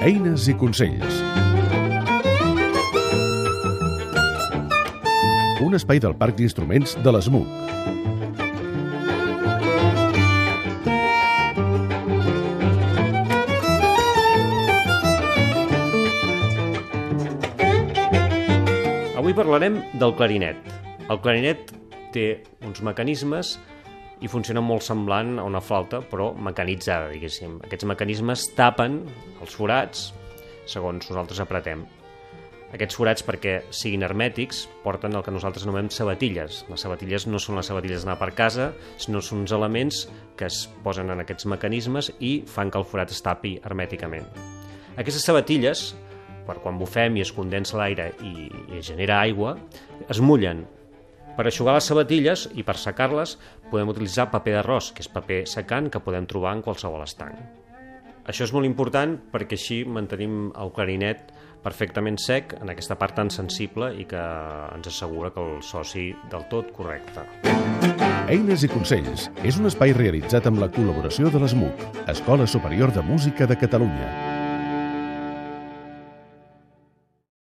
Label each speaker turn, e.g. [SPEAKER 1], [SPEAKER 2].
[SPEAKER 1] Eines i consells. Un espai del Parc d'Instruments de l'ESMUC.
[SPEAKER 2] Avui parlarem del clarinet. El clarinet té uns mecanismes i funciona molt semblant a una flauta, però mecanitzada, diguéssim. Aquests mecanismes tapen els forats segons nosaltres apretem. Aquests forats, perquè siguin hermètics, porten el que nosaltres anomenem sabatilles. Les sabatilles no són les sabatilles d'anar per casa, sinó són uns elements que es posen en aquests mecanismes i fan que el forat es tapi hermèticament. Aquestes sabatilles, per quan bufem i es condensa l'aire i, i genera aigua, es mullen. Per aixugar les sabatilles i per secar-les podem utilitzar paper d'arròs, que és paper secant que podem trobar en qualsevol estanc. Això és molt important perquè així mantenim el clarinet perfectament sec en aquesta part tan sensible i que ens assegura que el so sigui del tot correcte.
[SPEAKER 1] Eines i consells és un espai realitzat amb la col·laboració de l'ESMUC, Escola Superior de Música de Catalunya.